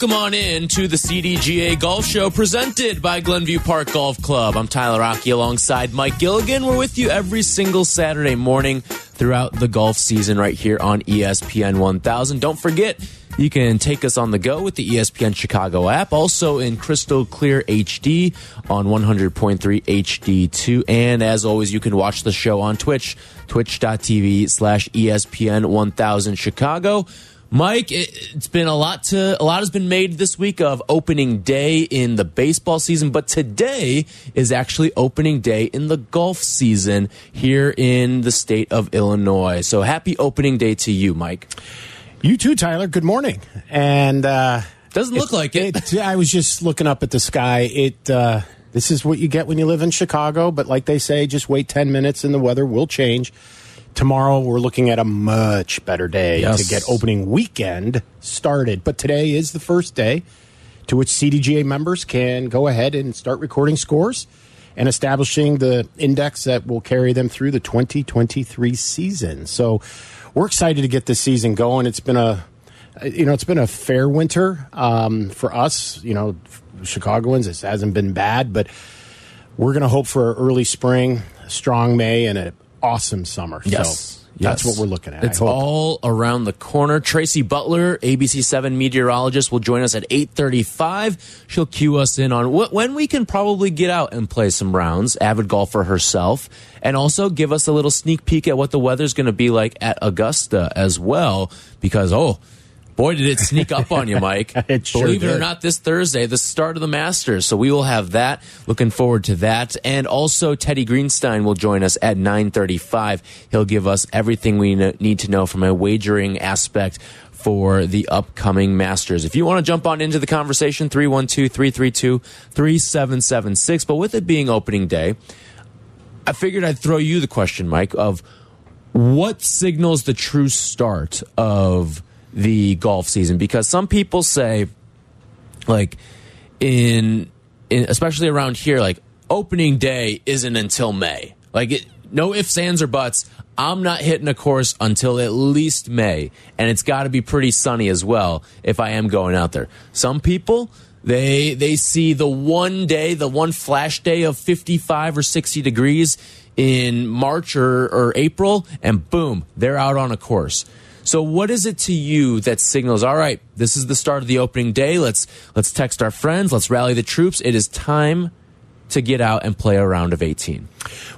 Welcome on in to the CDGA Golf Show presented by Glenview Park Golf Club. I'm Tyler Aki alongside Mike Gilligan. We're with you every single Saturday morning throughout the golf season right here on ESPN 1000. Don't forget, you can take us on the go with the ESPN Chicago app, also in crystal clear HD on 100.3 HD2. And as always, you can watch the show on Twitch, twitch.tv slash ESPN 1000 Chicago. Mike, it, it's been a lot to a lot has been made this week of opening day in the baseball season, but today is actually opening day in the golf season here in the state of Illinois. So happy opening day to you, Mike. You too, Tyler. Good morning. And uh, Doesn't look like it. it, I was just looking up at the sky. It uh, this is what you get when you live in Chicago. But like they say, just wait ten minutes and the weather will change. Tomorrow we're looking at a much better day Yes. to get opening weekend started. But today is the first day to which CDGA members can go ahead and start recording scores and establishing the index that will carry them through the 2023 season. So we're excited to get this season going. It's been a you know, it's been a fair winter um, for us. You know, Chicagoans. It hasn't been bad, but we're going to hope for early spring, strong May, and an awesome summer. So that's what we're looking at. It's all around the corner. Tracy Butler, ABC7 meteorologist, will join us at 8:35. She'll cue us in on wh- when we can probably get out and play some rounds. Avid golfer herself, and also give us a little sneak peek at what the weather's going to be like at Augusta as well. Because oh. Boy, did it sneak up on you, Mike. It sure Believe it or not, this Thursday, the start of the Masters. So we will have that. Looking forward to that. And also Teddy Greenstein will join us at 935. He'll give us everything we need to know from a wagering aspect for the upcoming Masters. If you want to jump on into the conversation, 312-332-3776. But with it being opening day, I figured I'd throw you the question, Mike, of what signals the true start of the golf season? Because some people say, like, in, in especially around here, like opening day isn't until May. Like, it, no ifs, ands, or buts. I'm not hitting a course until at least May, and it's got to be pretty sunny as well if I am going out there. Some people they they see the one day, the one flash day of 55 or 60 degrees in March or, or April, and boom, they're out on a course. So what is it to you that signals, all right, this is the start of the opening day. Let's let's text our friends, let's rally the troops. It is time to get out and play a round of 18.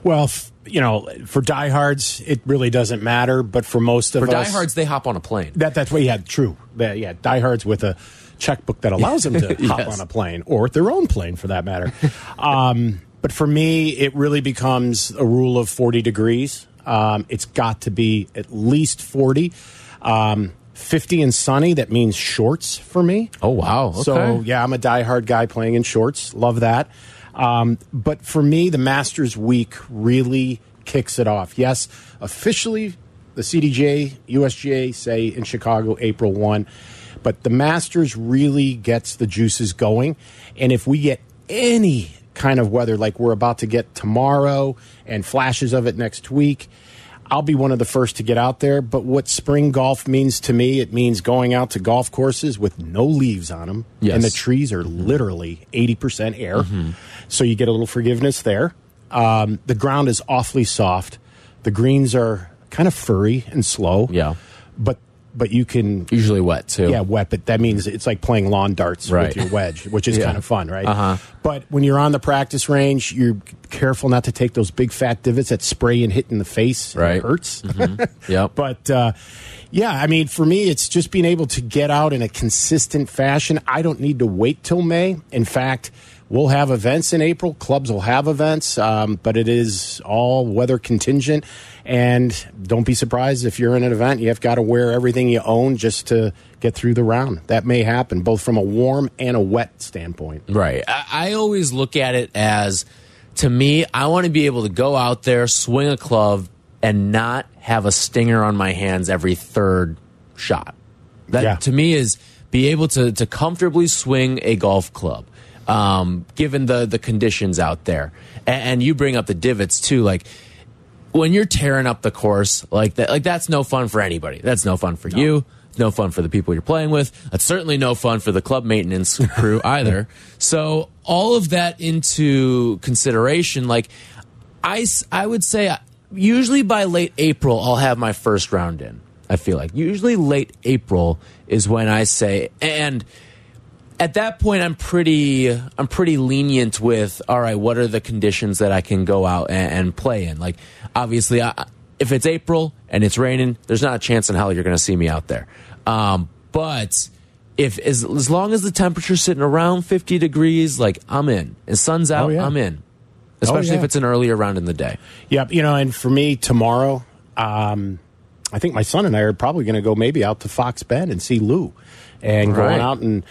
Well, you know, for diehards, it really doesn't matter. But for most of For us, diehards, they hop on a plane. that that's what yeah, true. That, yeah, diehards with a checkbook that allows them to hop on a plane or their own plane for that matter. um, but for me, it really becomes a rule of forty degrees. Um, it's got to be at least forty. Um, 50 and sunny, that means shorts for me. Oh wow. Okay. So yeah, I'm a diehard guy playing in shorts. Love that. Um, but for me, the Masters week really kicks it off. Yes, officially, the CDGA, USGA say in Chicago, April one, but the Masters really gets the juices going. And if we get any kind of weather like we're about to get tomorrow and flashes of it next week. I'll be one of the first to get out there. But what spring golf means to me, it means going out to golf courses with no leaves on them. Yes. And the trees are literally 80% air. So you get a little forgiveness there. Um, the ground is awfully soft. The greens are kind of furry and slow. Yeah. But but you can Usually wet too. yeah, wet, but that means it's like playing lawn darts Right. with your wedge, which is Yeah. kind of fun, right? Uh-huh. But when you're on the practice range, you're careful not to take those big fat divots that spray and hit in the face. and Right. It hurts. Yep. but uh, yeah, I mean, for me, it's just being able to get out in a consistent fashion. I don't need to wait till May. In fact, we'll have events in April. Clubs will have events, um, but it is all weather contingent. And don't be surprised if you're in an event, you've got to wear everything you own just to get through the round. That may happen, both from a warm and a wet standpoint. Right. I, I always look at it as, to me, I want to be able to go out there, swing a club, and not have a stinger on my hands every third shot. That Yeah. to me is be able to to comfortably swing a golf club, um, given the the conditions out there. And, and you bring up the divots too, like when you're tearing up the course like that. Like that's no fun for anybody. That's no fun for you. It's no fun for the people you're playing with. That's certainly no fun for the club maintenance crew either. So all of that into consideration, like I, I would say uh, usually by late April, I'll have my first round in. I feel like usually late April is when I say, and at that point, I'm pretty, I'm pretty lenient with, all right, what are the conditions that I can go out and, and play in? Like, obviously, I, if it's April and it's raining, there's not a chance in hell you're going to see me out there. Um, but if as, as long as the temperature's sitting around 50 degrees, like I'm in. And sun's out, Oh, yeah. I'm in. Especially if yeah. it's an earlier round in the day. Yep, you know, and for me tomorrow, um, I think my son and I are probably going to go maybe out to Fox Bend and see Lou, and Right. going out and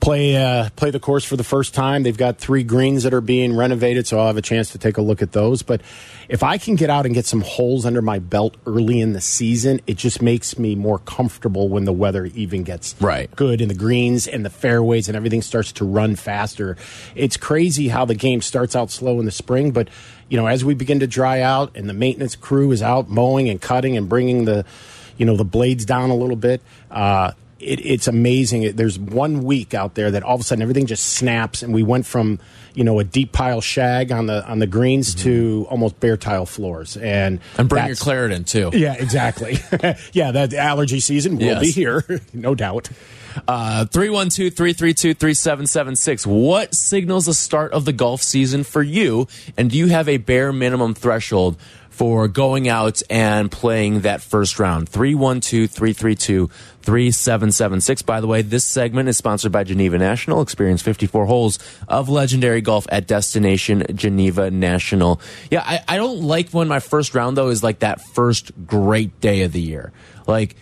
play uh, play the course for the first time. They've got three greens that are being renovated, so I'll have a chance to take a look at those. But if I can get out and get some holes under my belt early in the season, it just makes me more comfortable when the weather even gets Right. good and the greens and the fairways and everything starts to run faster. It's crazy how the game starts out slow in the spring, but you know, as we begin to dry out and the maintenance crew is out mowing and cutting and bringing the, you know, the blades down a little bit, uh, it, it's amazing. It- There's one week out there that all of a sudden everything just snaps, and we went from you know a deep pile shag on the on the greens to almost bare tile floors, and. And bring your that's- Claritin too. Yeah, exactly. yeah, that allergy season will Yes. be here, no doubt. Uh, 312 332 3776. What signals the start of the golf season for you? And do you have a bare minimum threshold for going out and playing that first round? 312 332 3776. By the way, this segment is sponsored by Geneva National. Experience 54 holes of legendary golf at Destination Geneva National. Yeah, I, I don't like when my first round, though, is like that first great day of the year. Like,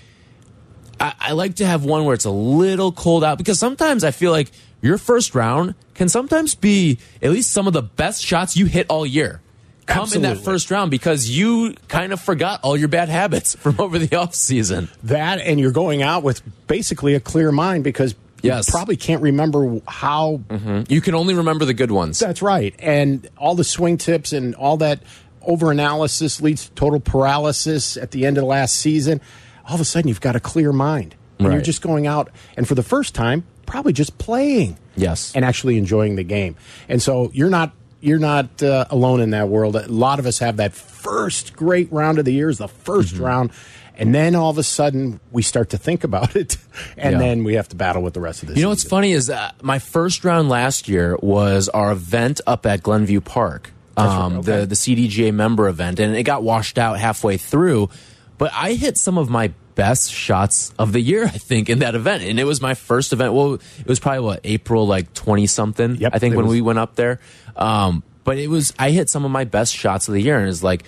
I, I like to have one where it's a little cold out because sometimes I feel like your first round can sometimes be at least some of the best shots you hit all year. Come in that first round because you kind of forgot all your bad habits from over the off season. that and you're going out with basically a clear mind because Yes. you probably can't remember how mm-hmm. You can only remember the good ones. that's right and all the swing tips and all that over analysis leads to total paralysis at the end of the last season all of a sudden you've got a clear mind and you're just going out and for the first time probably just playing Yes. and actually enjoying the game and so you're not you're not uh, alone in that world a lot of us have that first great round of the year is the 1st Mm-hmm. round and then all of a sudden we start to think about it and Yeah. then we have to battle with the rest of the You know what's funny is uh, my first round last year was our event up at Glenview Park, um, okay. the the CDGA member event, and it got washed out halfway through. But I hit some of my best shots of the year, I think, in that event, and it was my first event. Well, it was probably what April like twenty something. Yep, I think when was- we went up there. Um, but it was I hit some of my best shots of the year, and it's like,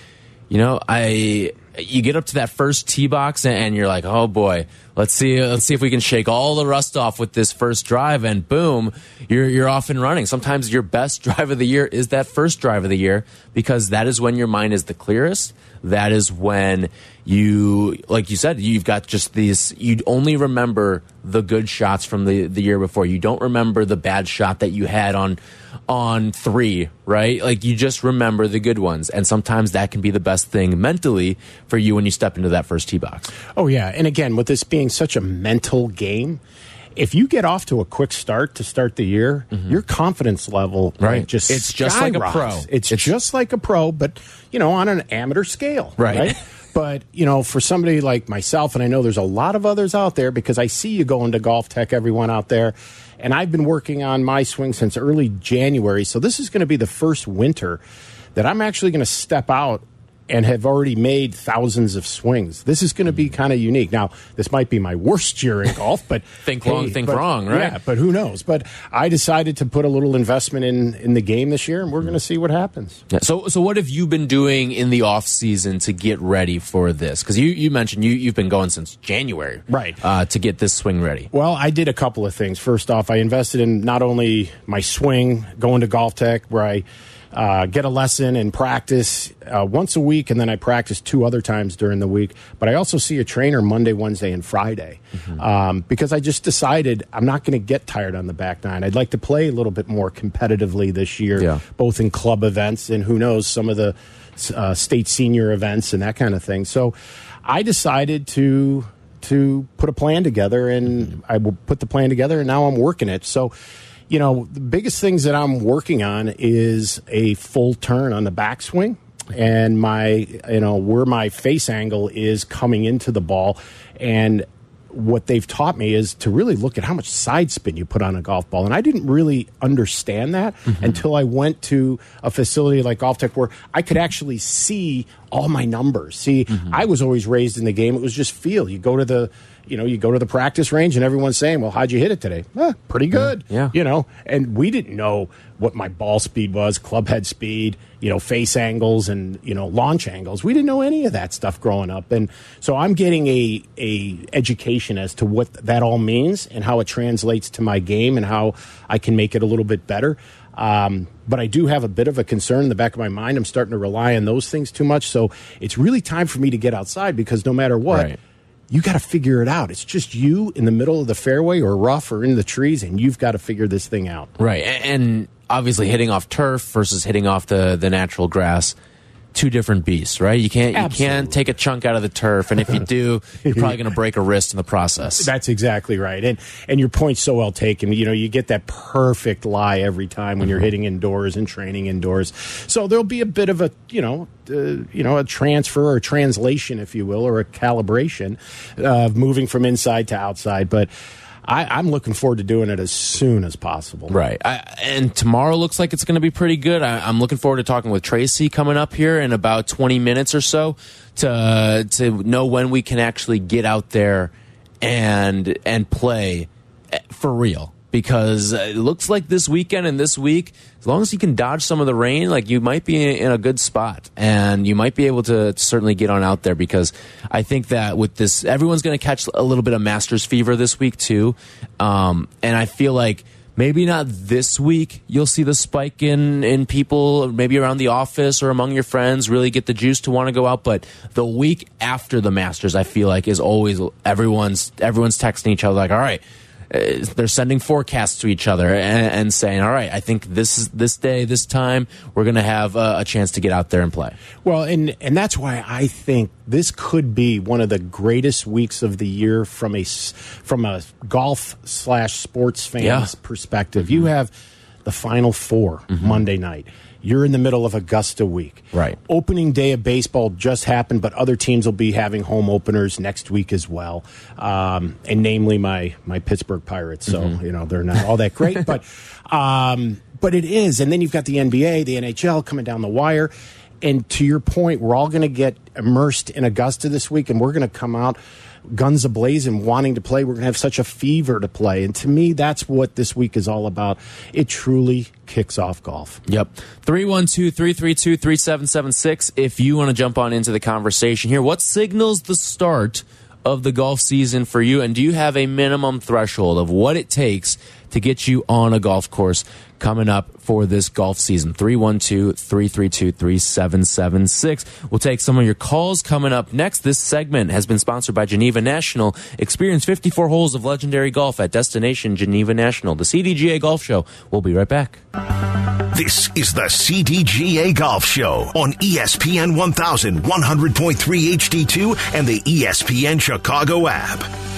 you know, I you get up to that first tee box and, and you're like, oh boy, let's see, let's see if we can shake all the rust off with this first drive, and boom, you're you're off and running. Sometimes your best drive of the year is that first drive of the year because that is when your mind is the clearest. That is when you, like you said, you've got just these. You only remember the good shots from the the year before. You don't remember the bad shot that you had on on three, right? Like you just remember the good ones. And sometimes that can be the best thing mentally for you when you step into that first tee box. Oh yeah, and again, with this being such a mental game, if you get off to a quick start to start the year, mm-hmm. your confidence level. Right. just It's just like a pro. It's, It's- just like a pro, but you know, on an amateur scale, Right. But you know, for somebody like myself, and I know there's a lot of others out there because I see you going to GolfTec, everyone out there, and I've been working on my swing since early January. So this is going to be the first winter that I'm actually going to step out and have already made thousands of swings. This is going to be kind of unique. Now, this might be my worst year in golf, but think hey, wrong, think but, wrong, right? Yeah, but who knows? But I decided to put a little investment in in the game this year, and we're going to see what happens. Yeah, so, so what have you been doing in the off season to get ready for this? Because you you mentioned you you've been going since January, right, uh, to get this swing ready. Well, I did a couple of things. First off, I invested in not only my swing, going to GolfTec, where I uh, get a lesson and practice uh, once a week, and then I practice two other times during the week. But I also see a trainer Monday, Wednesday, and Friday mm-hmm. um, because I just decided I'm not going to get tired on the back nine. I'd like to play a little bit more competitively this year, yeah. both in club events and who knows some of the uh, state senior events and that kind of thing. So I decided to to put a plan together, and. I will put the plan together, and now I'm working it. So you know, the biggest things that I'm working on is a full turn on the backswing and my, you know, where my face angle is coming into the ball. And what they've taught me is to really look at how much side spin you put on a golf ball. And I didn't really understand that mm-hmm. until I went to a facility like GolfTec where I could actually see all my numbers. See, mm-hmm. I was always raised in the game. It was just feel. You go to the you know, you go to the practice range and everyone's saying, "Well, how'd you hit it today?" Eh, pretty good. Yeah. You know, and we didn't know what my ball speed was, club head speed, you know, face angles and you know launch angles. We didn't know any of that stuff growing up, and so I'm getting a a education as to what that all means and how it translates to my game and how I can make it a little bit better. Um, but I do have a bit of a concern in the back of my mind. I'm starting to rely on those things too much. So it's really time for me to get outside because no matter what, right you got to figure it out. It's just you in the middle of the fairway or rough or in the trees, and you've got to figure this thing out. Right. And obviously, hitting off turf versus hitting off the, the natural grass two different beasts, right? You can't Absolutely. you can't take a chunk out of the turf, and if you do, you're probably going to break a wrist in the process. That's exactly right, and and your point's so well taken. You know, you get that perfect lie every time when mm-hmm. you're hitting indoors and training indoors. So there'll be a bit of a you know uh, you know a transfer or translation, if you will, or a calibration of moving from inside to outside, but. I, am looking forward to doing it as soon as possible. Right. I, and tomorrow looks like it's going to be pretty good. I, am looking forward to talking with Tracy coming up here in about 20 minutes or so to to know when we can actually get out there and and play eh, for real because it looks like this weekend and this week, as long as you can dodge some of the rain, like you might be in a good spot and you might be able to certainly get on out there because I think that with this, everyone's going to catch a little bit of Masters fever this week too. Um, and I feel like maybe not this week you'll see the spike in in people maybe around the office or among your friends really get the juice to want to go out but the week after the masters i feel like is always everyone's everyone's texting each other like all right they're sending forecasts to each other and, and, saying, "All right, I think this is this day, this time, we're going to have a, a, chance to get out there and play." Well, and and that's why I think this could be one of the greatest weeks of the year from a from a golf slash sports fans yeah. perspective. Mm -hmm. You have the Final 4 mm -hmm. Monday night. You're in the middle of Augusta week. Right. Opening day of baseball just happened, but other teams will be having home openers next week as well. Um, and namely my my Pittsburgh Pirates. So, mm-hmm. you know, they're not all that great, but um, but it is. And then you've got the NBA, the NHL coming down the wire. And to your point, we're all going to get immersed in Augusta this week, and we're going to come out guns ablazing, wanting to play. We're going to have such a fever to play. And to me, that's what this week is all about. It truly kicks off golf. Yep. 312 332 3776. If you want to jump on into the conversation here, what signals the start of the golf season for you? And do you have a minimum threshold of what it takes to get you on a golf course coming up for this golf season. 312 332 3776. We'll take some of your calls coming up next. This segment has been sponsored by Geneva National. Experience 54 holes of legendary golf at Destination Geneva National. The CDGA Golf Show. We'll be right back. This is the CDGA Golf Show on ESPN 1100.3 HD2 and the ESPN Chicago app.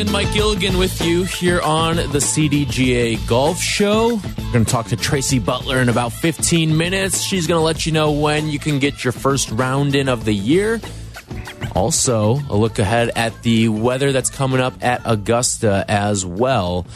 Again, Mike Gilligan with you here on the CDGA Golf Show. We're going to talk to Tracy Butler in about 15 minutes. She's going to let you know when you can get your first round in of the year. Also, a look ahead at the weather that's coming up at Augusta as well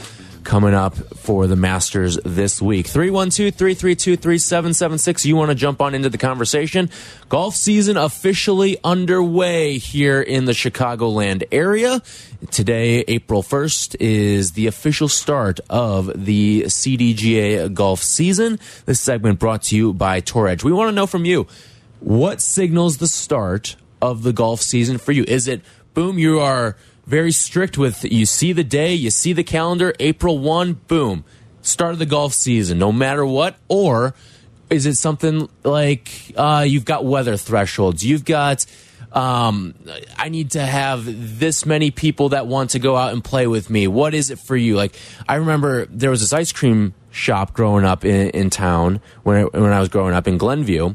coming up for the Masters this week. 312 332 3776. You want to jump on into the conversation? Golf season officially underway here in the Chicagoland area. Today, April 1st, is the official start of the CDGA golf season. This segment brought to you by Tour Edge. We want to know from you what signals the start of the golf season for you? Is it boom, you are very strict with you see the day, you see the calendar, April 1, boom, start of the golf season, no matter what? Or is it something like uh, you've got weather thresholds, you've got um, I need to have this many people that want to go out and play with me. What is it for you? Like, I remember there was this ice cream shop growing up in, in town when I, when I was growing up in Glenview,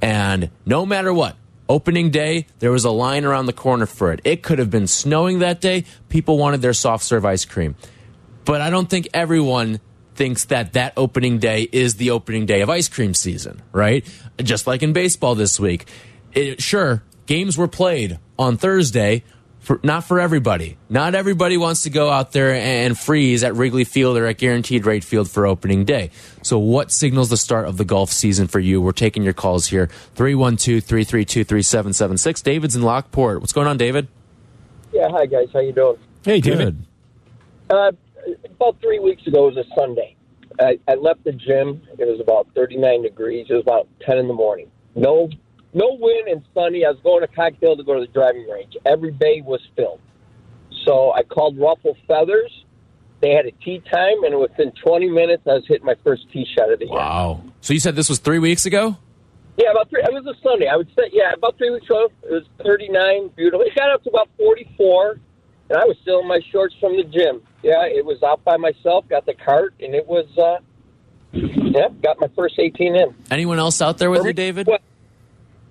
and no matter what, opening day, there was a line around the corner for it. It could have been snowing that day. People wanted their soft serve ice cream. But I don't think everyone thinks that that opening day is the opening day of ice cream season, right? Just like in baseball this week. It, sure, games were played on Thursday, for, not for everybody. Not everybody wants to go out there and freeze at Wrigley Field or at Guaranteed Rate Field for opening day. So, what signals the start of the golf season for you? We're taking your calls here 312 332 3776. David's in Lockport. What's going on, David? Yeah, hi, guys. How you doing? Hey, David. Uh, about three weeks ago, it was a Sunday. I, I left the gym. It was about 39 degrees. It was about 10 in the morning. No no wind and sunny. I was going to Cog Hill to go to the driving range. Every bay was filled. So I called Ruffled Feathers. They had a tee time, and within 20 minutes, I was hitting my first tee shot of the year. Wow. So you said this was three weeks ago? Yeah, about three. It was a Sunday. I would say, yeah, about three weeks ago. It was 39, beautiful. It got up to about 44, and I was still in my shorts from the gym. Yeah, it was out by myself. Got the cart, and it was, uh, yeah, got my first 18 in. Anyone else out there with you, David? What?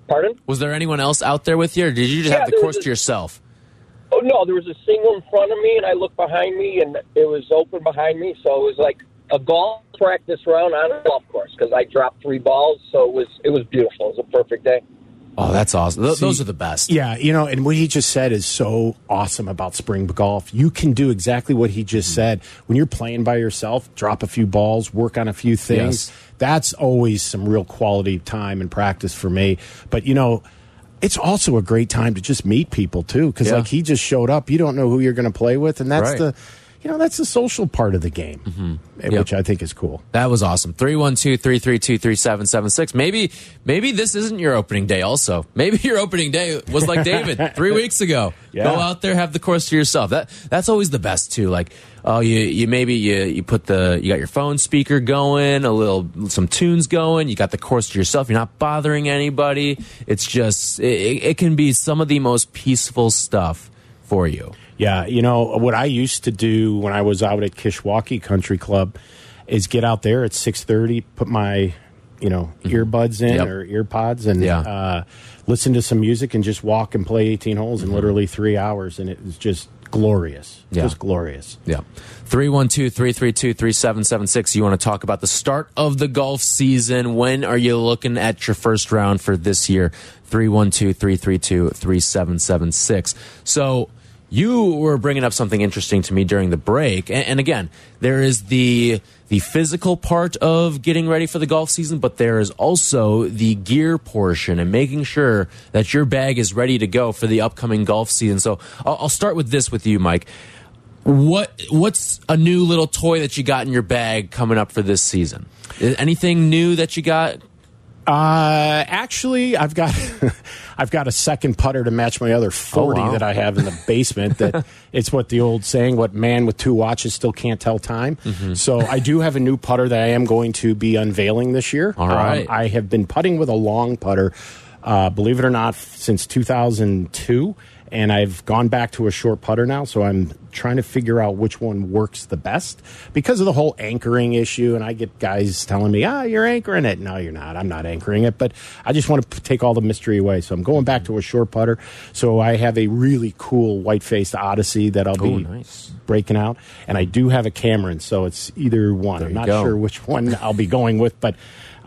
Pardon? Was there anyone else out there with you, or did you just Yeah, have the course was to yourself? Oh no, there was a single in front of me, and I looked behind me, and it was open behind me. So it was like a golf practice round on a golf course because I dropped three balls. So it was it was beautiful. It was a perfect day. Oh, that's awesome. Th- See, those are the best. Yeah, you know, and what he just said is so awesome about spring golf. You can do exactly what he just said. When you're playing by yourself, drop a few balls, work on a few things. Yes. That's always some real quality time and practice for me. But, you know, it's also a great time to just meet people too because Yeah. like he just showed up you don't know who you're going to play with and that's Right. the you know that's the social part of the game eh, Yep. which i think is cool That was awesome. 312-332-3776. Maybe maybe this isn't your opening day also. Maybe your opening day was like David 3 weeks ago. Yeah. Go out there have the course to yourself. That that's always the best too. Like oh you you maybe you you put the you got your phone speaker going, a little some tunes going, you got the course to yourself. You're not bothering anybody. It's just it, it can be some of the most peaceful stuff for you. Yeah, you know what I used to do when I was out at Kishwaukee Country Club is get out there at six thirty, put my you know earbuds in Yep. or earpods, and Yeah. uh, listen to some music and just walk and play eighteen holes in literally three hours, and it was just glorious, Yeah. just glorious. Yeah. 312 332 3776. You want to talk about the start of the golf season. When are you looking at your first round for this year? 312 332 3776. So, you were bringing up something interesting to me during the break. And, and again, there is the the physical part of getting ready for the golf season, but there is also the gear portion and making sure that your bag is ready to go for the upcoming golf season. So I'll, I'll start with this with you, Mike. What what's a new little toy that you got in your bag coming up for this season? Anything new that you got? Uh, actually, I've got I've got a second putter to match my other forty Oh, wow. that I have in the basement. That it's what the old saying, "What man with two watches still can't tell time." Mm-hmm. So I do have a new putter that I am going to be unveiling this year. All right. Um, I have been putting with a long putter, uh, believe it or not, since 2002, and I've gone back to a short putter now. So I'm trying to figure out which one works the best because of the whole anchoring issue. And I get guys telling me, "Ah, you're anchoring it." No, you're not. I'm not anchoring it, but I just want to take all the mystery away. So I'm going back to a short putter. So I have a really cool white faced Odyssey that I'll be Oh, nice. breaking out, and I do have a Cameron. So it's either one. I'm not go. sure which one I'll be going with, but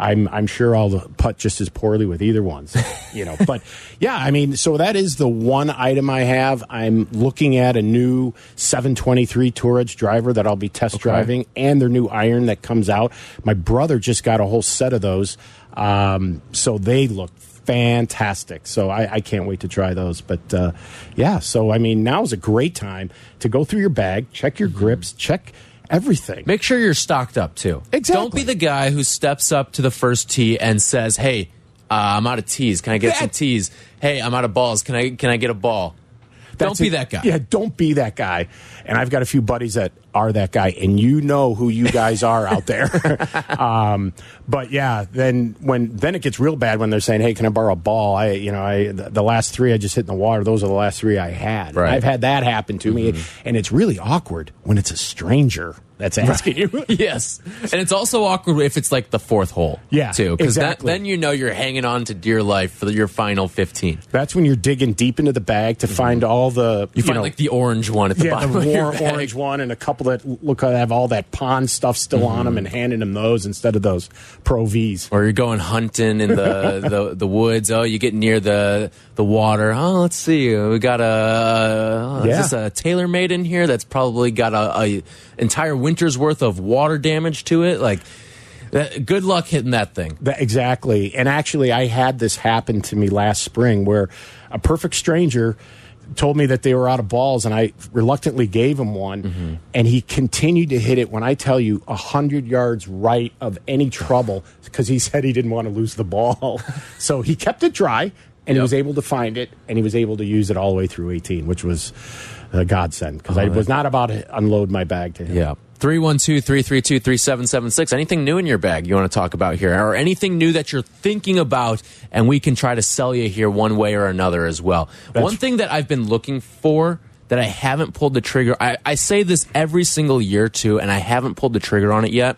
I'm I'm sure I'll putt just as poorly with either one. So, you know, but yeah, I mean, so that is the one item I have. I'm looking at a new 723 Tour Edge driver that I'll be test driving, and their new iron that comes out. My brother just got a whole set of those, um, so they look fantastic. So I, I can't wait to try those. But uh, yeah, so I mean, now is a great time to go through your bag, check your grips, check everything. Make sure you're stocked up too. Exactly. Don't be the guy who steps up to the first tee and says, "Hey, uh, I'm out of tees. Can I get some tees? Hey, I'm out of balls. Can I can I get a ball?" Don't be it. that guy. Yeah, don't be that guy. And I've got a few buddies that are that guy, and you know who you guys are out there. um, but yeah, then when then it gets real bad when they're saying, "Hey, can I borrow a ball?" I, you know, I the, the last three I just hit in the water. Those are the last three I had. Right. Mm-hmm. I've had that happen to me, and it's really awkward when it's a stranger that's asking you. yes, and it's also awkward if it's like the fourth hole. Yeah, too, because exactly. then you know you're hanging on to dear life for your final 15. That's when you're digging deep into the bag to find all the Mm-hmm. You find know, like the orange one at the yeah, bottom the bag. orange one and a couple that look like have all that pond stuff still on Mm-hmm. them and handing them those instead of those Pro V's. or you're going hunting in the, the, the woods. Oh, you get near the the water. Oh, let's see. We got a uh, Yeah. is this a TaylorMade in here that's probably got a, a entire winter's worth of water damage to it. Like, that, good luck hitting that thing. That, exactly. And actually, I had this happen to me last spring where a perfect stranger told me that they were out of balls, and I reluctantly gave him one, Mm-hmm. and he continued to hit it. When I tell you, a hundred yards right of any trouble, because he said he didn't want to lose the ball, so he kept it dry, and he was able to find it, and he was able to use it all the way through 18, which was a godsend because I was not about to unload my bag to him. Yeah. 312 332 3776. Anything new in your bag you want to talk about here, or anything new that you're thinking about, and we can try to sell you here one way or another as well. One thing that I've been looking for that I haven't pulled the trigger, I, I say this every single year too, and I haven't pulled the trigger on it yet,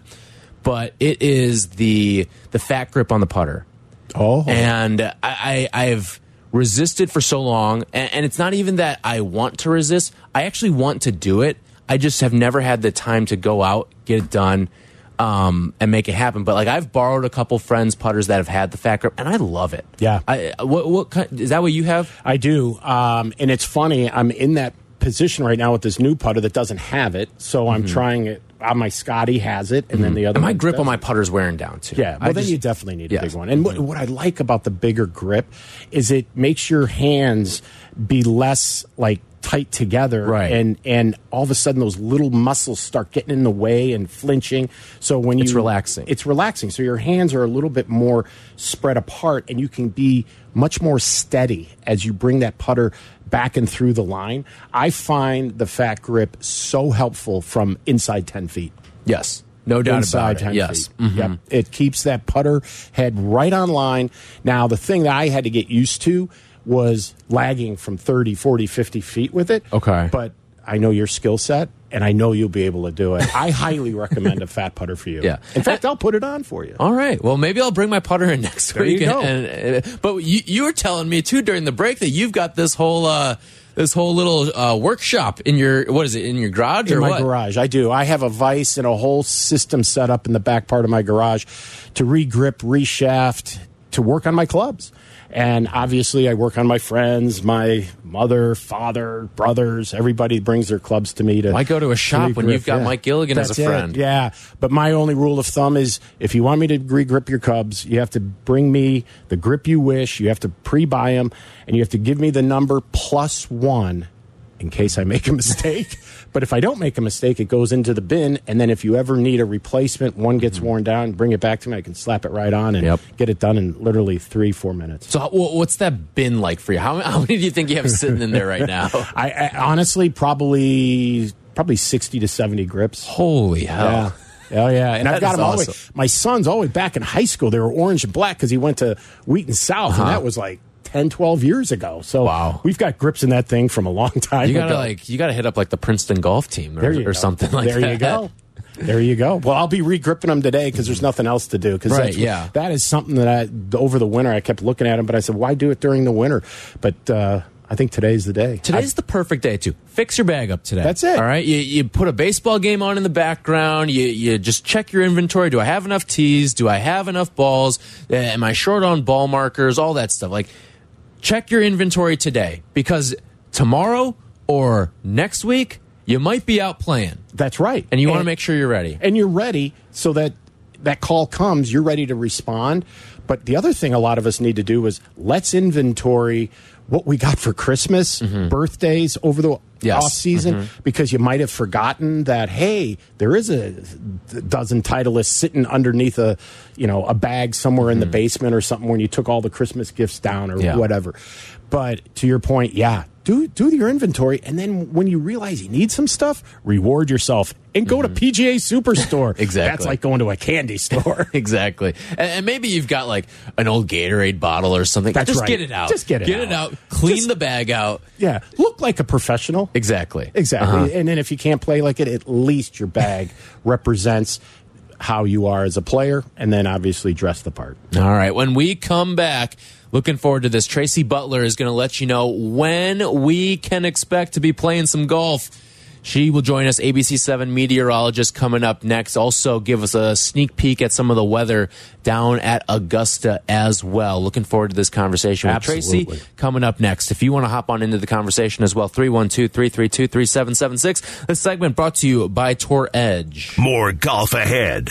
but it is the the fat grip on the putter Oh, and I, I I've resisted for so long, and, and it's not even that I want to resist. I actually want to do it. I just have never had the time to go out, get it done, um, and make it happen. But like I've borrowed a couple friends putters that have had the fat grip, and I love it. Yeah. I, what what kind, is that? What you have? I do. Um, and it's funny, I'm in that position right now with this new putter that doesn't have it. So I'm trying it. Uh, my Scotty has it, and then the other And my grip on my putter's wearing down too. Yeah, well, I then just- you definitely need a Yes. big one. And what, what I like about the bigger grip is it makes your hands be less like tight together, Right. And and all of a sudden those little muscles start getting in the way and flinching. So when you It's relaxing. it's relaxing. So your hands are a little bit more spread apart, and you can be much more steady as you bring that putter back and through the line. I find the fat grip so helpful from inside ten feet yes, no doubt inside about it. 10 Yes, feet. Mm-hmm. Yep. It keeps that putter head right on line. Now, the thing that I had to get used to was lagging from 30, 40, 50 feet with it. Okay. But I know your skill set and I know you'll be able to do it. I highly recommend a fat putter for you. Yeah. In fact, I'll put it on for you. All right. Well, maybe I'll bring my putter in next There week. you go. And, and- but you, you were telling me too during the break that you've got this whole uh, this whole little uh, workshop in your what is it in your garage in or my what? garage. I do. I have a vise and a whole system set up in the back part of my garage to regrip reshaft, to work on my clubs. And obviously, I work on my friends, my mother, father, brothers. Everybody brings their clubs to me to. Why go to a shop when you've got Mike Gilligan as a That's it. friend? Yeah, but my only rule of thumb is if you want me to re-grip your Cubs, you have to bring me the grip you wish. You have to pre-buy them, and you have to give me the number plus one in case I make a mistake. but if I don't make a mistake, it goes into the bin, and then if you ever need a replacement, one gets mm-hmm. worn down, bring it back to me. I can slap it right on and Yep. get it done in literally three, four minutes. So what's that bin like for you? How, how many do you think you have sitting in there right now? I, I honestly probably probably sixty to seventy grips. Holy hell! Yeah. Oh yeah, and That I've got them all the way. My son's all the way back in high school. They were orange and black because he went to Wheaton South, and uh-huh. that was like 10, 12 years ago. So Wow. we've got grips in that thing from a long time You gotta ago. like you gotta hit up like the Princeton golf team or, or something like there that. you go. There you go. Well, I'll be regripping them today because there's nothing else to do. Because Right, yeah. that is something that I over the winter I kept looking at them, but I said, why do it during the winter? But uh, I think today's the day. Today's the perfect day to fix your bag up today. That's it. All right. You, you put a baseball game on in the background. You, you just check your inventory. Do I have enough tees? Do I have enough balls? Uh, Am I short on ball markers? All that stuff. Like, check your inventory today because tomorrow or next week, you might be out playing That's right. and you want to make sure you're ready. and you're ready so that that call comes, you're ready to respond. But the other thing a lot of us need to do is let's inventory what we got for Christmas, mm-hmm. birthdays over the. Yes. Mm-hmm. off season, because you might have forgotten that hey, there is a dozen Titleists sitting underneath a you know a bag somewhere in the basement or something when you took all the Christmas gifts down or Mm-hmm. Yeah. whatever. But to your point, yeah, do do your inventory, and then when you realize you need some stuff, reward yourself and go to PGA Superstore. Mm-hmm. Exactly. That's like going to a candy store. Exactly. And, and maybe you've got like an old Gatorade bottle or something. That's Just right. get it out. Just get it Get out. it out. Clean Just- the bag out. yeah, look like a professional. Exactly. Exactly. Uh-huh. And then if you can't play like it, at least your bag represents how you are as a player, and then obviously dress the part. All right. When we come back, looking forward to this. Tracy Butler is going to let you know when we can expect to be playing some golf. She will join us, ABC7 meteorologist, coming up next. Also, give us a sneak peek at some of the weather down at Augusta as well. Looking forward to this conversation with Absolutely. Tracy coming up next. If you want to hop on into the conversation as well, 312 332 3776. This segment brought to you by Tour Edge. More golf ahead.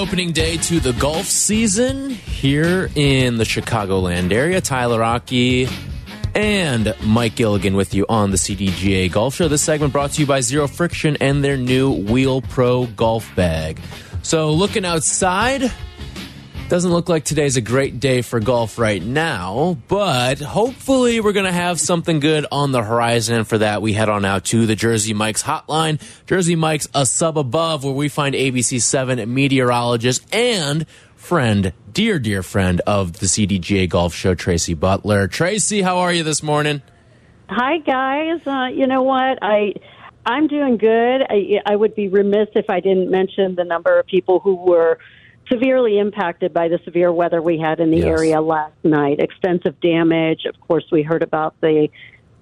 Opening day to the golf season here in the Chicagoland area. Tyler Aki and Mike Gilligan with you on the CDGA Golf Show. This segment brought to you by Zero Friction and their new Wheel Pro golf bag. So, looking outside, doesn't look like today's a great day for golf right now, but hopefully we're going to have something good on the horizon. And for that, we head on out to the Jersey Mike's hotline. Jersey Mike's a sub above where we find ABC7 meteorologist and friend, dear, dear friend of the CDGA Golf Show, Tracy Butler. Tracy, how are you this morning? Hi guys. Uh, you know what? I I'm doing good. I, I would be remiss if I didn't mention the number of people who were severely impacted by the severe weather we had in the Yes. area last night. Extensive damage. Of course, we heard about the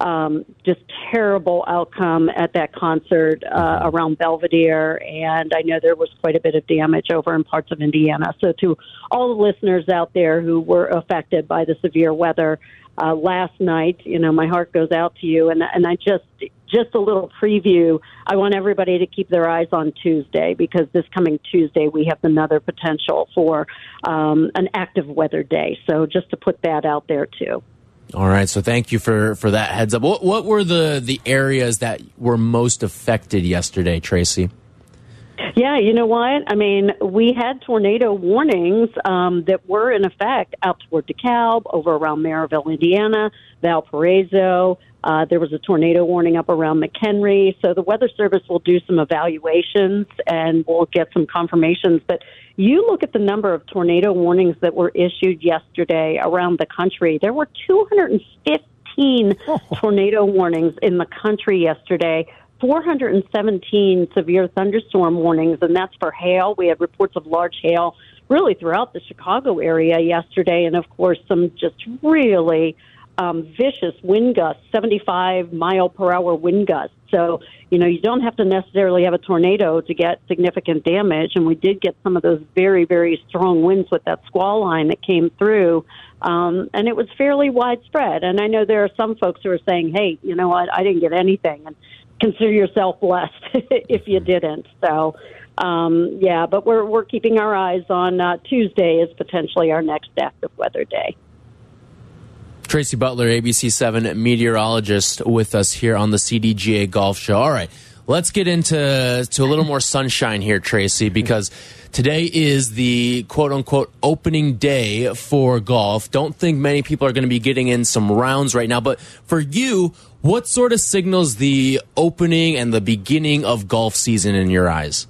um, just terrible outcome at that concert uh, around Belvidere, and I know there was quite a bit of damage over in parts of Indiana. So, to all the listeners out there who were affected by the severe weather uh, last night, you know, my heart goes out to you, and and I just just a little preview. I want everybody to keep their eyes on Tuesday because this coming Tuesday we have another potential for um, an active weather day. So, just to put that out there too. All right, so thank you for for that heads up. What what were the the areas that were most affected yesterday, Tracy? Yeah, you know what? I mean, we had tornado warnings um, that were in effect out toward DeKalb, over around Merrillville, Indiana, Valparaiso. Uh, there was a tornado warning up around McHenry. So the Weather Service will do some evaluations and we'll get some confirmations. But you look at the number of tornado warnings that were issued yesterday around the country. There were 215 tornado warnings in the country yesterday. 417 severe thunderstorm warnings, and that's for hail. We had reports of large hail really throughout the Chicago area yesterday, and of course, some just really um, vicious wind gusts, 75 mile per hour wind gusts. So, you know, you don't have to necessarily have a tornado to get significant damage. And we did get some of those very, very strong winds with that squall line that came through. Um, and it was fairly widespread. And I know there are some folks who are saying, hey, you know what, I didn't get anything. And consider yourself blessed if you didn't. So, um, yeah, but we're we're keeping our eyes on uh, Tuesday as potentially our next active weather day. Tracy Butler, ABC7 meteorologist, with us here on the CDGA Golf Show. All right, let's get into to a little more sunshine here, Tracy, because today is the quote unquote opening day for golf. Don't think many people are going to be getting in some rounds right now, but for you, what sort of signals the opening and the beginning of golf season in your eyes?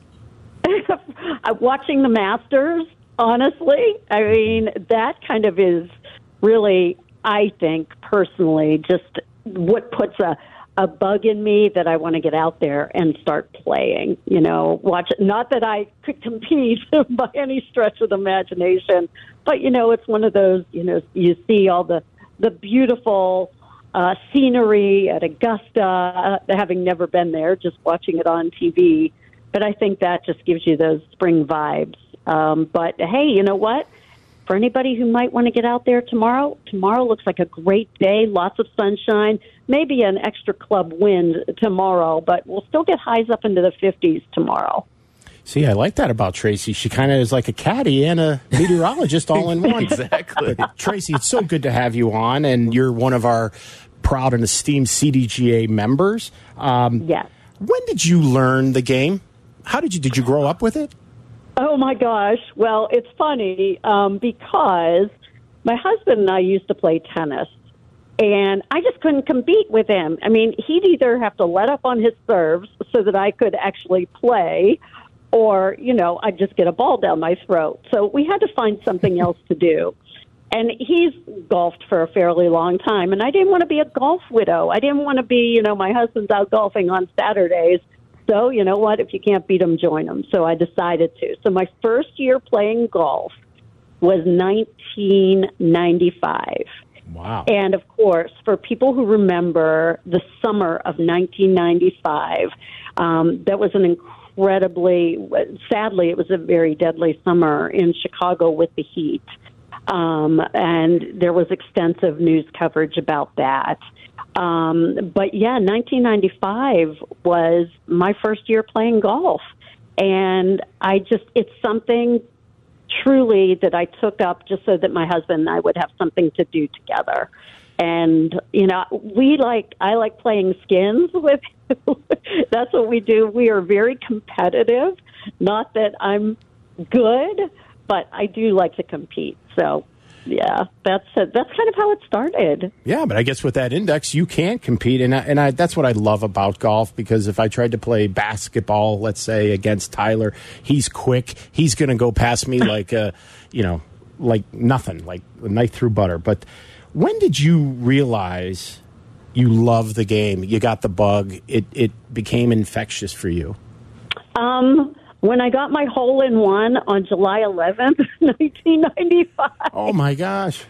Watching the Masters, honestly, I mean, that kind of is really I think personally, just what puts a a bug in me that I want to get out there and start playing. You know, watch. Not that I could compete by any stretch of the imagination, but you know, it's one of those. You know, you see all the the beautiful uh, scenery at Augusta, uh, having never been there, just watching it on TV. But I think that just gives you those spring vibes. Um, but hey, you know what? For anybody who might want to get out there tomorrow, tomorrow looks like a great day, lots of sunshine, maybe an extra club wind tomorrow, but we'll still get highs up into the 50s tomorrow. See, I like that about Tracy. She kind of is like a caddy and a meteorologist all in one. exactly. But, Tracy, it's so good to have you on, and you're one of our proud and esteemed CDGA members. Um, yes. When did you learn the game? How did you did you grow up with it? Oh my gosh. Well, it's funny um, because my husband and I used to play tennis, and I just couldn't compete with him. I mean, he'd either have to let up on his serves so that I could actually play, or, you know, I'd just get a ball down my throat. So we had to find something else to do. And he's golfed for a fairly long time, and I didn't want to be a golf widow. I didn't want to be, you know, my husband's out golfing on Saturdays so, you know what? If you can't beat them, join them. So I decided to. So my first year playing golf was 1995. Wow. And of course, for people who remember the summer of 1995, um, that was an incredibly, sadly, it was a very deadly summer in Chicago with the heat. Um, and there was extensive news coverage about that. Um, but yeah, 1995 was my first year playing golf. And I just, it's something truly that I took up just so that my husband and I would have something to do together. And, you know, we like, I like playing skins with, that's what we do. We are very competitive. Not that I'm good, but I do like to compete. So yeah, that's that's kind of how it started. Yeah, but I guess with that index, you can't compete, and I, and I, that's what I love about golf. Because if I tried to play basketball, let's say against Tyler, he's quick. He's going to go past me like a, you know, like nothing, like a knife through butter. But when did you realize you love the game? You got the bug. It it became infectious for you. Um when I got my hole in one on July 11th, 1995. Oh my gosh.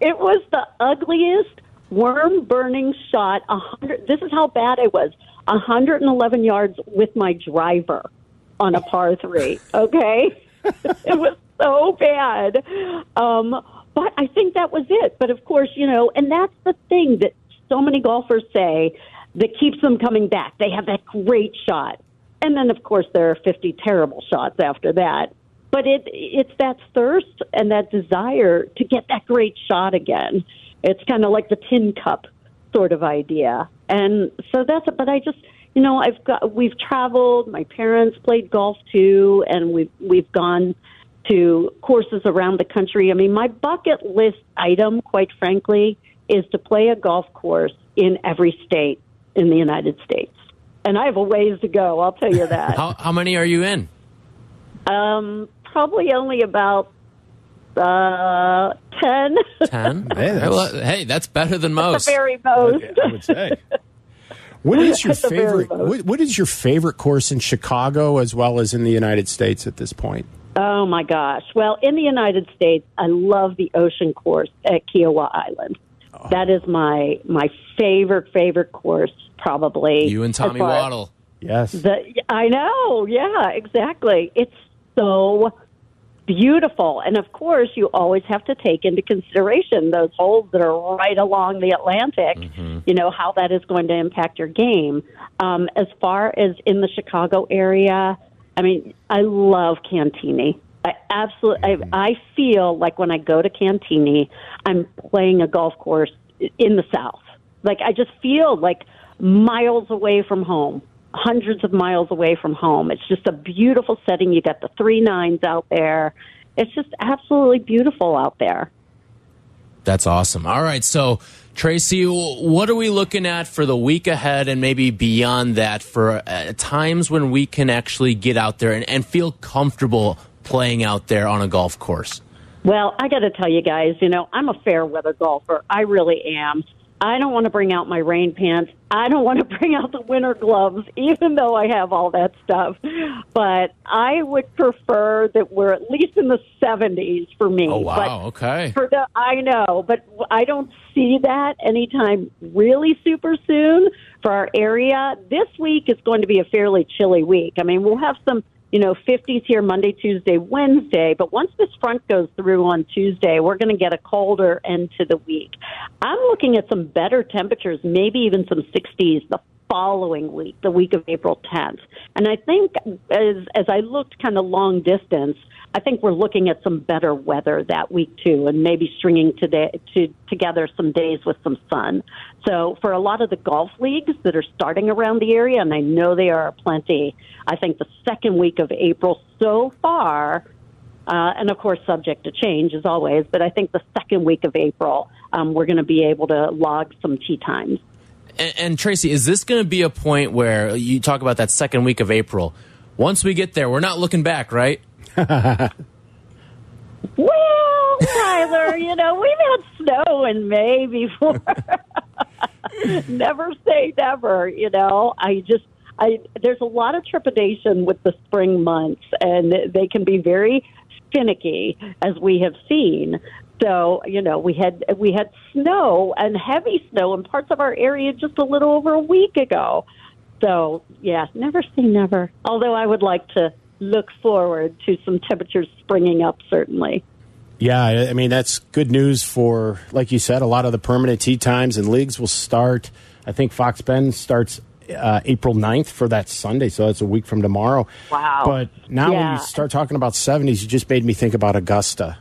It was the ugliest worm burning shot. A hundred. This is how bad it was. 111 yards with my driver on a par three. Okay, it was so bad. Um, but I think that was it. But of course, you know, and that's the thing that so many golfers say that keeps them coming back. They have that great shot and then of course there are 50 terrible shots after that. But it it's that thirst and that desire to get that great shot again. It's kind of like the tin cup sort of idea. And so that's it. But I just you know I've got we've traveled. My parents played golf too, and we've we've gone to courses around the country. I mean, my bucket list item, quite frankly, is to play a golf course in every state in the United States and I have a ways to go. I'll tell you that. how, how many are you in? Um, probably only about uh, ten. Ten. hey, that's, well, hey, that's better than most. the very most. I would say. What is your favorite? What, what is your favorite course in Chicago as well as in the United States at this point? Oh my gosh! Well, in the United States, I love the ocean course at Kiawah Island. Oh. That is my my favorite favorite course probably. You and Tommy Waddle. Yes. The, I know. Yeah, exactly. It's so beautiful. And of course, you always have to take into consideration those holes that are right along the Atlantic, Mm-hmm. you know, how that is going to impact your game. Um, as far as in the Chicago area, I mean, I love Cantigny. I absolutely, I, I feel like when I go to Cantigny, I'm playing a golf course in the South. Like I just feel like miles away from home, hundreds of miles away from home. It's just a beautiful setting. You got the three nines out there. It's just absolutely beautiful out there. That's awesome. All right, so Tracy, what are we looking at for the week ahead and maybe beyond that for uh, times when we can actually get out there and, and feel comfortable playing out there on a golf course? Well, I got to tell you guys, you know, I'm a fair weather golfer. I really am. I don't want to bring out my rain pants. I don't want to bring out the winter gloves, even though I have all that stuff. But I would prefer that we're at least in the 70s for me. Oh, wow. But okay. for the, I know, but I don't see that anytime really super soon for our area. This week is going to be a fairly chilly week. I mean, we'll have some, you know, 50s here Monday, Tuesday, Wednesday, but once this front goes through on Tuesday, we're going to get a colder end to the week. I'm looking at some better temperatures, maybe even some 60s the following week, the week of April 10th. And I think as as I looked kind of long distance, I think we're looking at some better weather that week too, and maybe stringing today to together some days with some sun. So for a lot of the golf leagues that are starting around the area, and I know they are plenty, I think the second week of April so far. Uh, and of course, subject to change as always. But I think the second week of April, um, we're going to be able to log some tee times. And, and Tracy, is this going to be a point where you talk about that second week of April? Once we get there, we're not looking back, right? Well, Tyler, you know, we've had snow in May before. never say never, you know. I just I there's a lot of trepidation with the spring months and they can be very finicky as we have seen. So, you know, we had we had snow and heavy snow in parts of our area just a little over a week ago. So, yeah, never say never. Although I would like to look forward to some temperatures springing up certainly. Yeah, I I mean that's good news for, like you said, a lot of the permanent tee times and leagues will start. I think Fox Bend starts uh, April 9th for that Sunday, so that's a week from tomorrow. Wow. But now when you start talking about 70s, you just made me think about Augusta.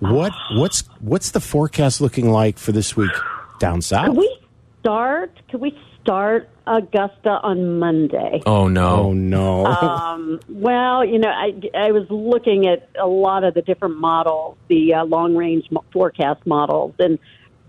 What what's what's the forecast looking like for this week down south? Could we start? Could we start Augusta on Monday? Oh no! oh no. Um, well, you know, I, I was looking at a lot of the different models, the uh, long range mo- forecast models, and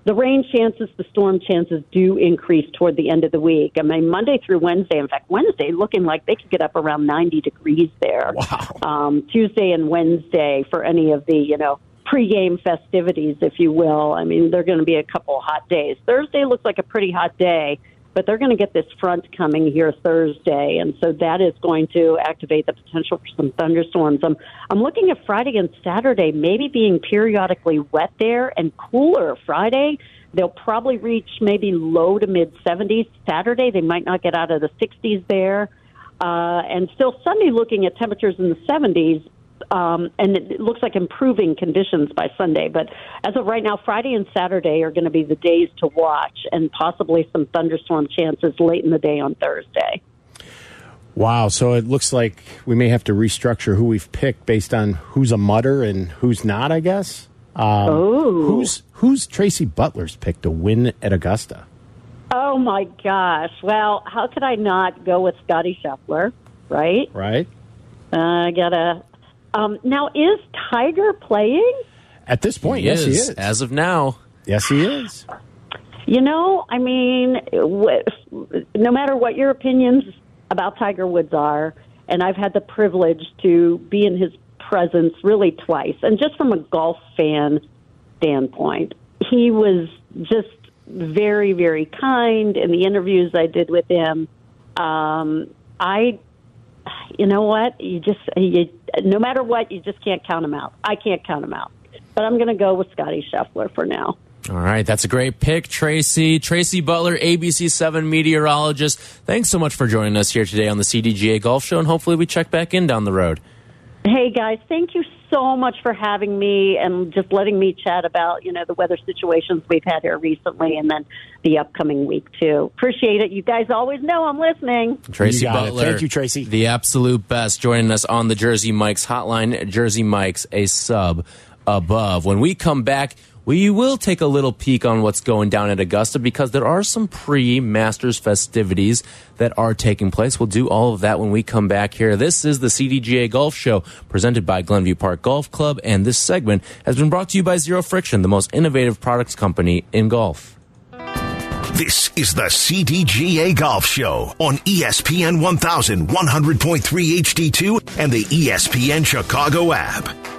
the rain chances, the storm chances do increase toward the end of the week. I mean, Monday through Wednesday, in fact, Wednesday looking like they could get up around 90 degrees there. Wow. Um, Tuesday and Wednesday for any of the, you know, pregame festivities, if you will. I mean, they're going to be a couple hot days. Thursday looks like a pretty hot day, but they're going to get this front coming here Thursday, and so that is going to activate the potential for some thunderstorms. I'm I'm looking at Friday and Saturday maybe being periodically wet there and cooler. Friday they'll probably reach maybe low to mid 70s. Saturday they might not get out of the 60s there, uh, and still Sunday looking at temperatures in the 70s um, and it looks like improving conditions by Sunday. But as of right now, Friday and Saturday are going to be the days to watch, and possibly some thunderstorm chances late in the day on Thursday. Wow. So it looks like we may have to restructure who we've picked based on who's a mudder and who's not, I guess. Um, Oh. Who's who's Tracy Butler's pick to win at Augusta? Oh my gosh! Well, how could I not go with Scottie Scheffler? Right? Right? Uh, I gotta. Um, now, is Tiger playing? At this point, He yes, he is, is. as of now. yes, he is. You know, I mean, no matter what your opinions about Tiger Woods are, and I've had the privilege to be in his presence really twice, and just from a golf fan standpoint, he was just very, very kind in the interviews I did with him. Um, I, you know what, you just, you, no matter what, you just can't count them out. I can't count them out. But I'm going to go with Scottie Scheffler for now. All right, that's a great pick, Tracy. Tracy Butler, ABC7 meteorologist. Thanks so much for joining us here today on the CDGA Golf Show, and hopefully we check back in down the road. Hey guys, thank you so much for having me and just letting me chat about, you know, the weather situations we've had here recently and then the upcoming week too. Appreciate it. You guys always know I'm listening. Tracy You got it. Butler. Thank you, Tracy. The absolute best joining us on the Jersey Mike's hotline. Jersey Mike's a sub above. When we come back, we will take a little peek on what's going down at Augusta because there are some pre Masters festivities that are taking place. We'll do all of that when we come back here. This is the CDGA Golf Show presented by Glenview Park Golf Club, and this segment has been brought to you by Zero Friction, the most innovative products company in golf. This is the CDGA Golf Show on ESPN 1100.3 HD2 and the ESPN Chicago app.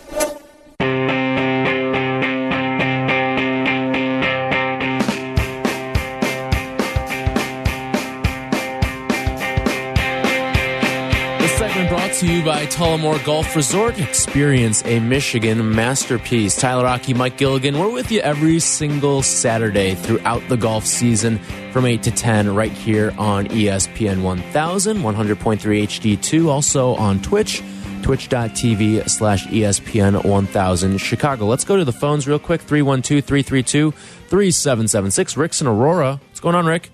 To you by Tullymore Golf Resort. Experience a Michigan masterpiece. Tyler Aki, Mike Gilligan. We're with you every single Saturday throughout the golf season from 8 to 10 right here on ESPN 1000, 100.3 HD2. Also on Twitch, twitch.tv slash ESPN 1000 Chicago. Let's go to the phones real quick 312 332 3776. Rick's in Aurora. What's going on, Rick?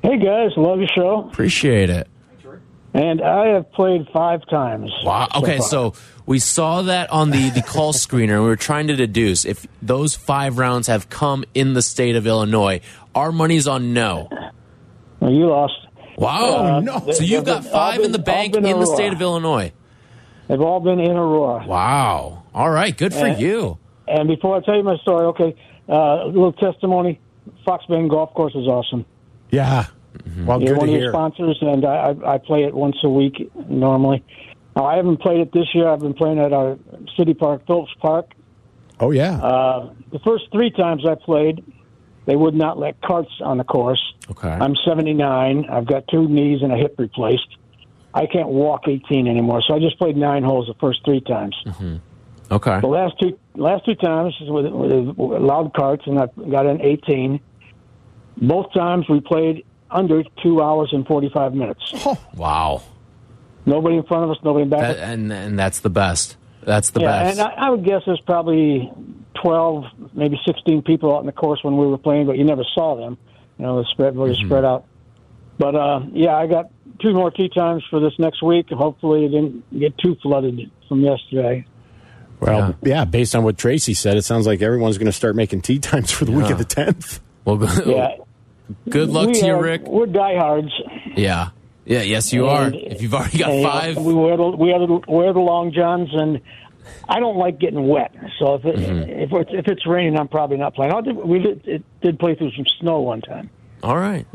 Hey guys, love your show. Appreciate it. And I have played five times. Wow. Okay, far. so we saw that on the, the call screener, and we were trying to deduce if those five rounds have come in the state of Illinois. Our money's on no. Well, you lost. Wow. Uh, no. So you've got five all in the bank in the state of Illinois. They've all been in Aurora. Wow. All right. Good for Uh, you. And before I tell you my story, okay, uh, a little testimony. Fox Bend Golf Course is awesome. Yeah. Well, You're good one of your sponsors, and I, I, play it once a week normally. Now, I haven't played it this year. I've been playing at our city park, Phillips Park. Oh, yeah. Uh, the first three times I played, they would not let carts on the course. Okay. I'm 79. I've got two knees and a hip replaced. I can't walk 18 anymore, so I just played nine holes the first three times. Okay. The last two last two times with, with loud carts, and I got in 18. Both times we played under two hours and 45 minutes. Wow. Nobody in front of us, nobody in back. That, and and that's the best. That's the yeah, best. and I, I would guess there's probably 12, maybe 16 people out in the course when we were playing, but you never saw them. You know, the spread was spread out. But uh, yeah, I got two more tee times for this next week. Hopefully, it didn't get too flooded from yesterday. well, yeah. based on what Tracy said, it sounds like everyone's going to start making tee times for the week of the 10th. well, Yeah, good luck we to you, are- Rick. We're diehards. Yeah. Yeah. Yes, you are. If you've already got uh, five. we wear the, we wear the, wear the long johns, and I don't like getting wet. So if it, Mm-hmm. if it's, if it's raining, I'm probably not playing. I did, we did, it did play through some snow one time. All right.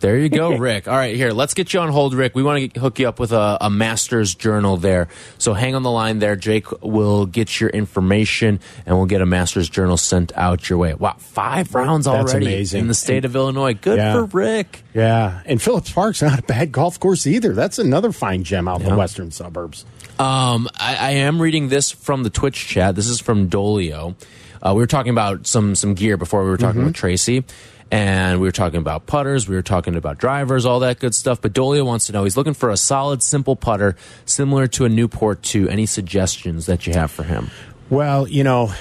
There you go, Rick. All right, here, let's get you on hold, Rick. We want to hook you up with a, a master's journal there. So hang on the line there. Jake will get your information and we'll get a master's journal sent out your way. Wow, five rounds That's already amazing. in the state of Illinois. Good Yeah. for Rick. Yeah. And Phillips Park's not a bad golf course either. That's another fine gem out in the western suburbs. Um, I, I am reading this from the Twitch chat. This is from Dolio. Uh, we were talking about some some gear before we were talking with Tracy, and we were talking about putters. We were talking about drivers, all that good stuff. But Dolio wants to know he's looking for a solid, simple putter similar to a Newport 2. Any suggestions that you have for him? Well, you know,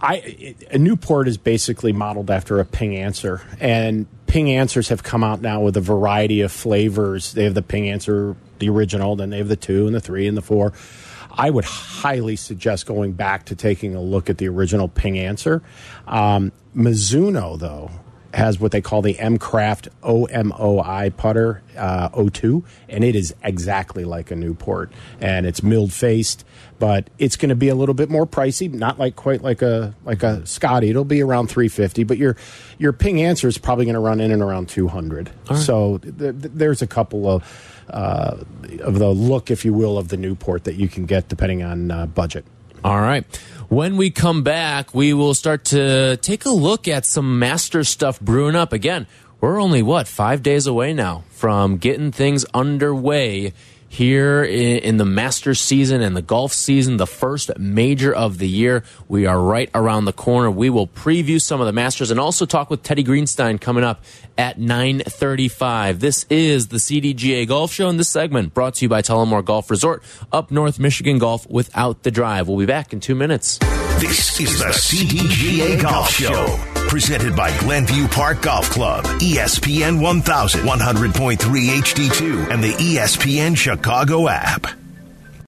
I a Newport is basically modeled after a Ping Anser, and Ping Ansers have come out now with a variety of flavors. They have the Ping Anser, the original, then they have the two and the three and the four. I would highly suggest going back to taking a look at the original Ping Anser. Um, Mizuno, though, has what they call the M Craft OMOI putter uh, O2, and it is exactly like a Newport, and it's milled faced, but it's going to be a little bit more pricey. Not like quite like a like a Scotty. It'll be around three fifty, but your your Ping Anser is probably going to run in and around two hundred. So th- th- there's a couple of uh, of the look, if you will, of the Newport that you can get depending on uh, budget. All right. When we come back, we will start to take a look at some master stuff brewing up. Again, we're only, what, five days away now from getting things underway here in, in, the Masters season and the golf season, the first major of the year. We are right around the corner. We will preview some of the Masters and also talk with Teddy Greenstein coming up at 9:35. This is the CDGA Golf Show, and this segment brought to you by Tullymore Golf Resort, up North Michigan Golf without the drive. We'll be back in two minutes. This is the CDGA Golf Show, presented by Glenview Park Golf Club, ESPN 1100.3 HD2, and the ESPN Chicago app.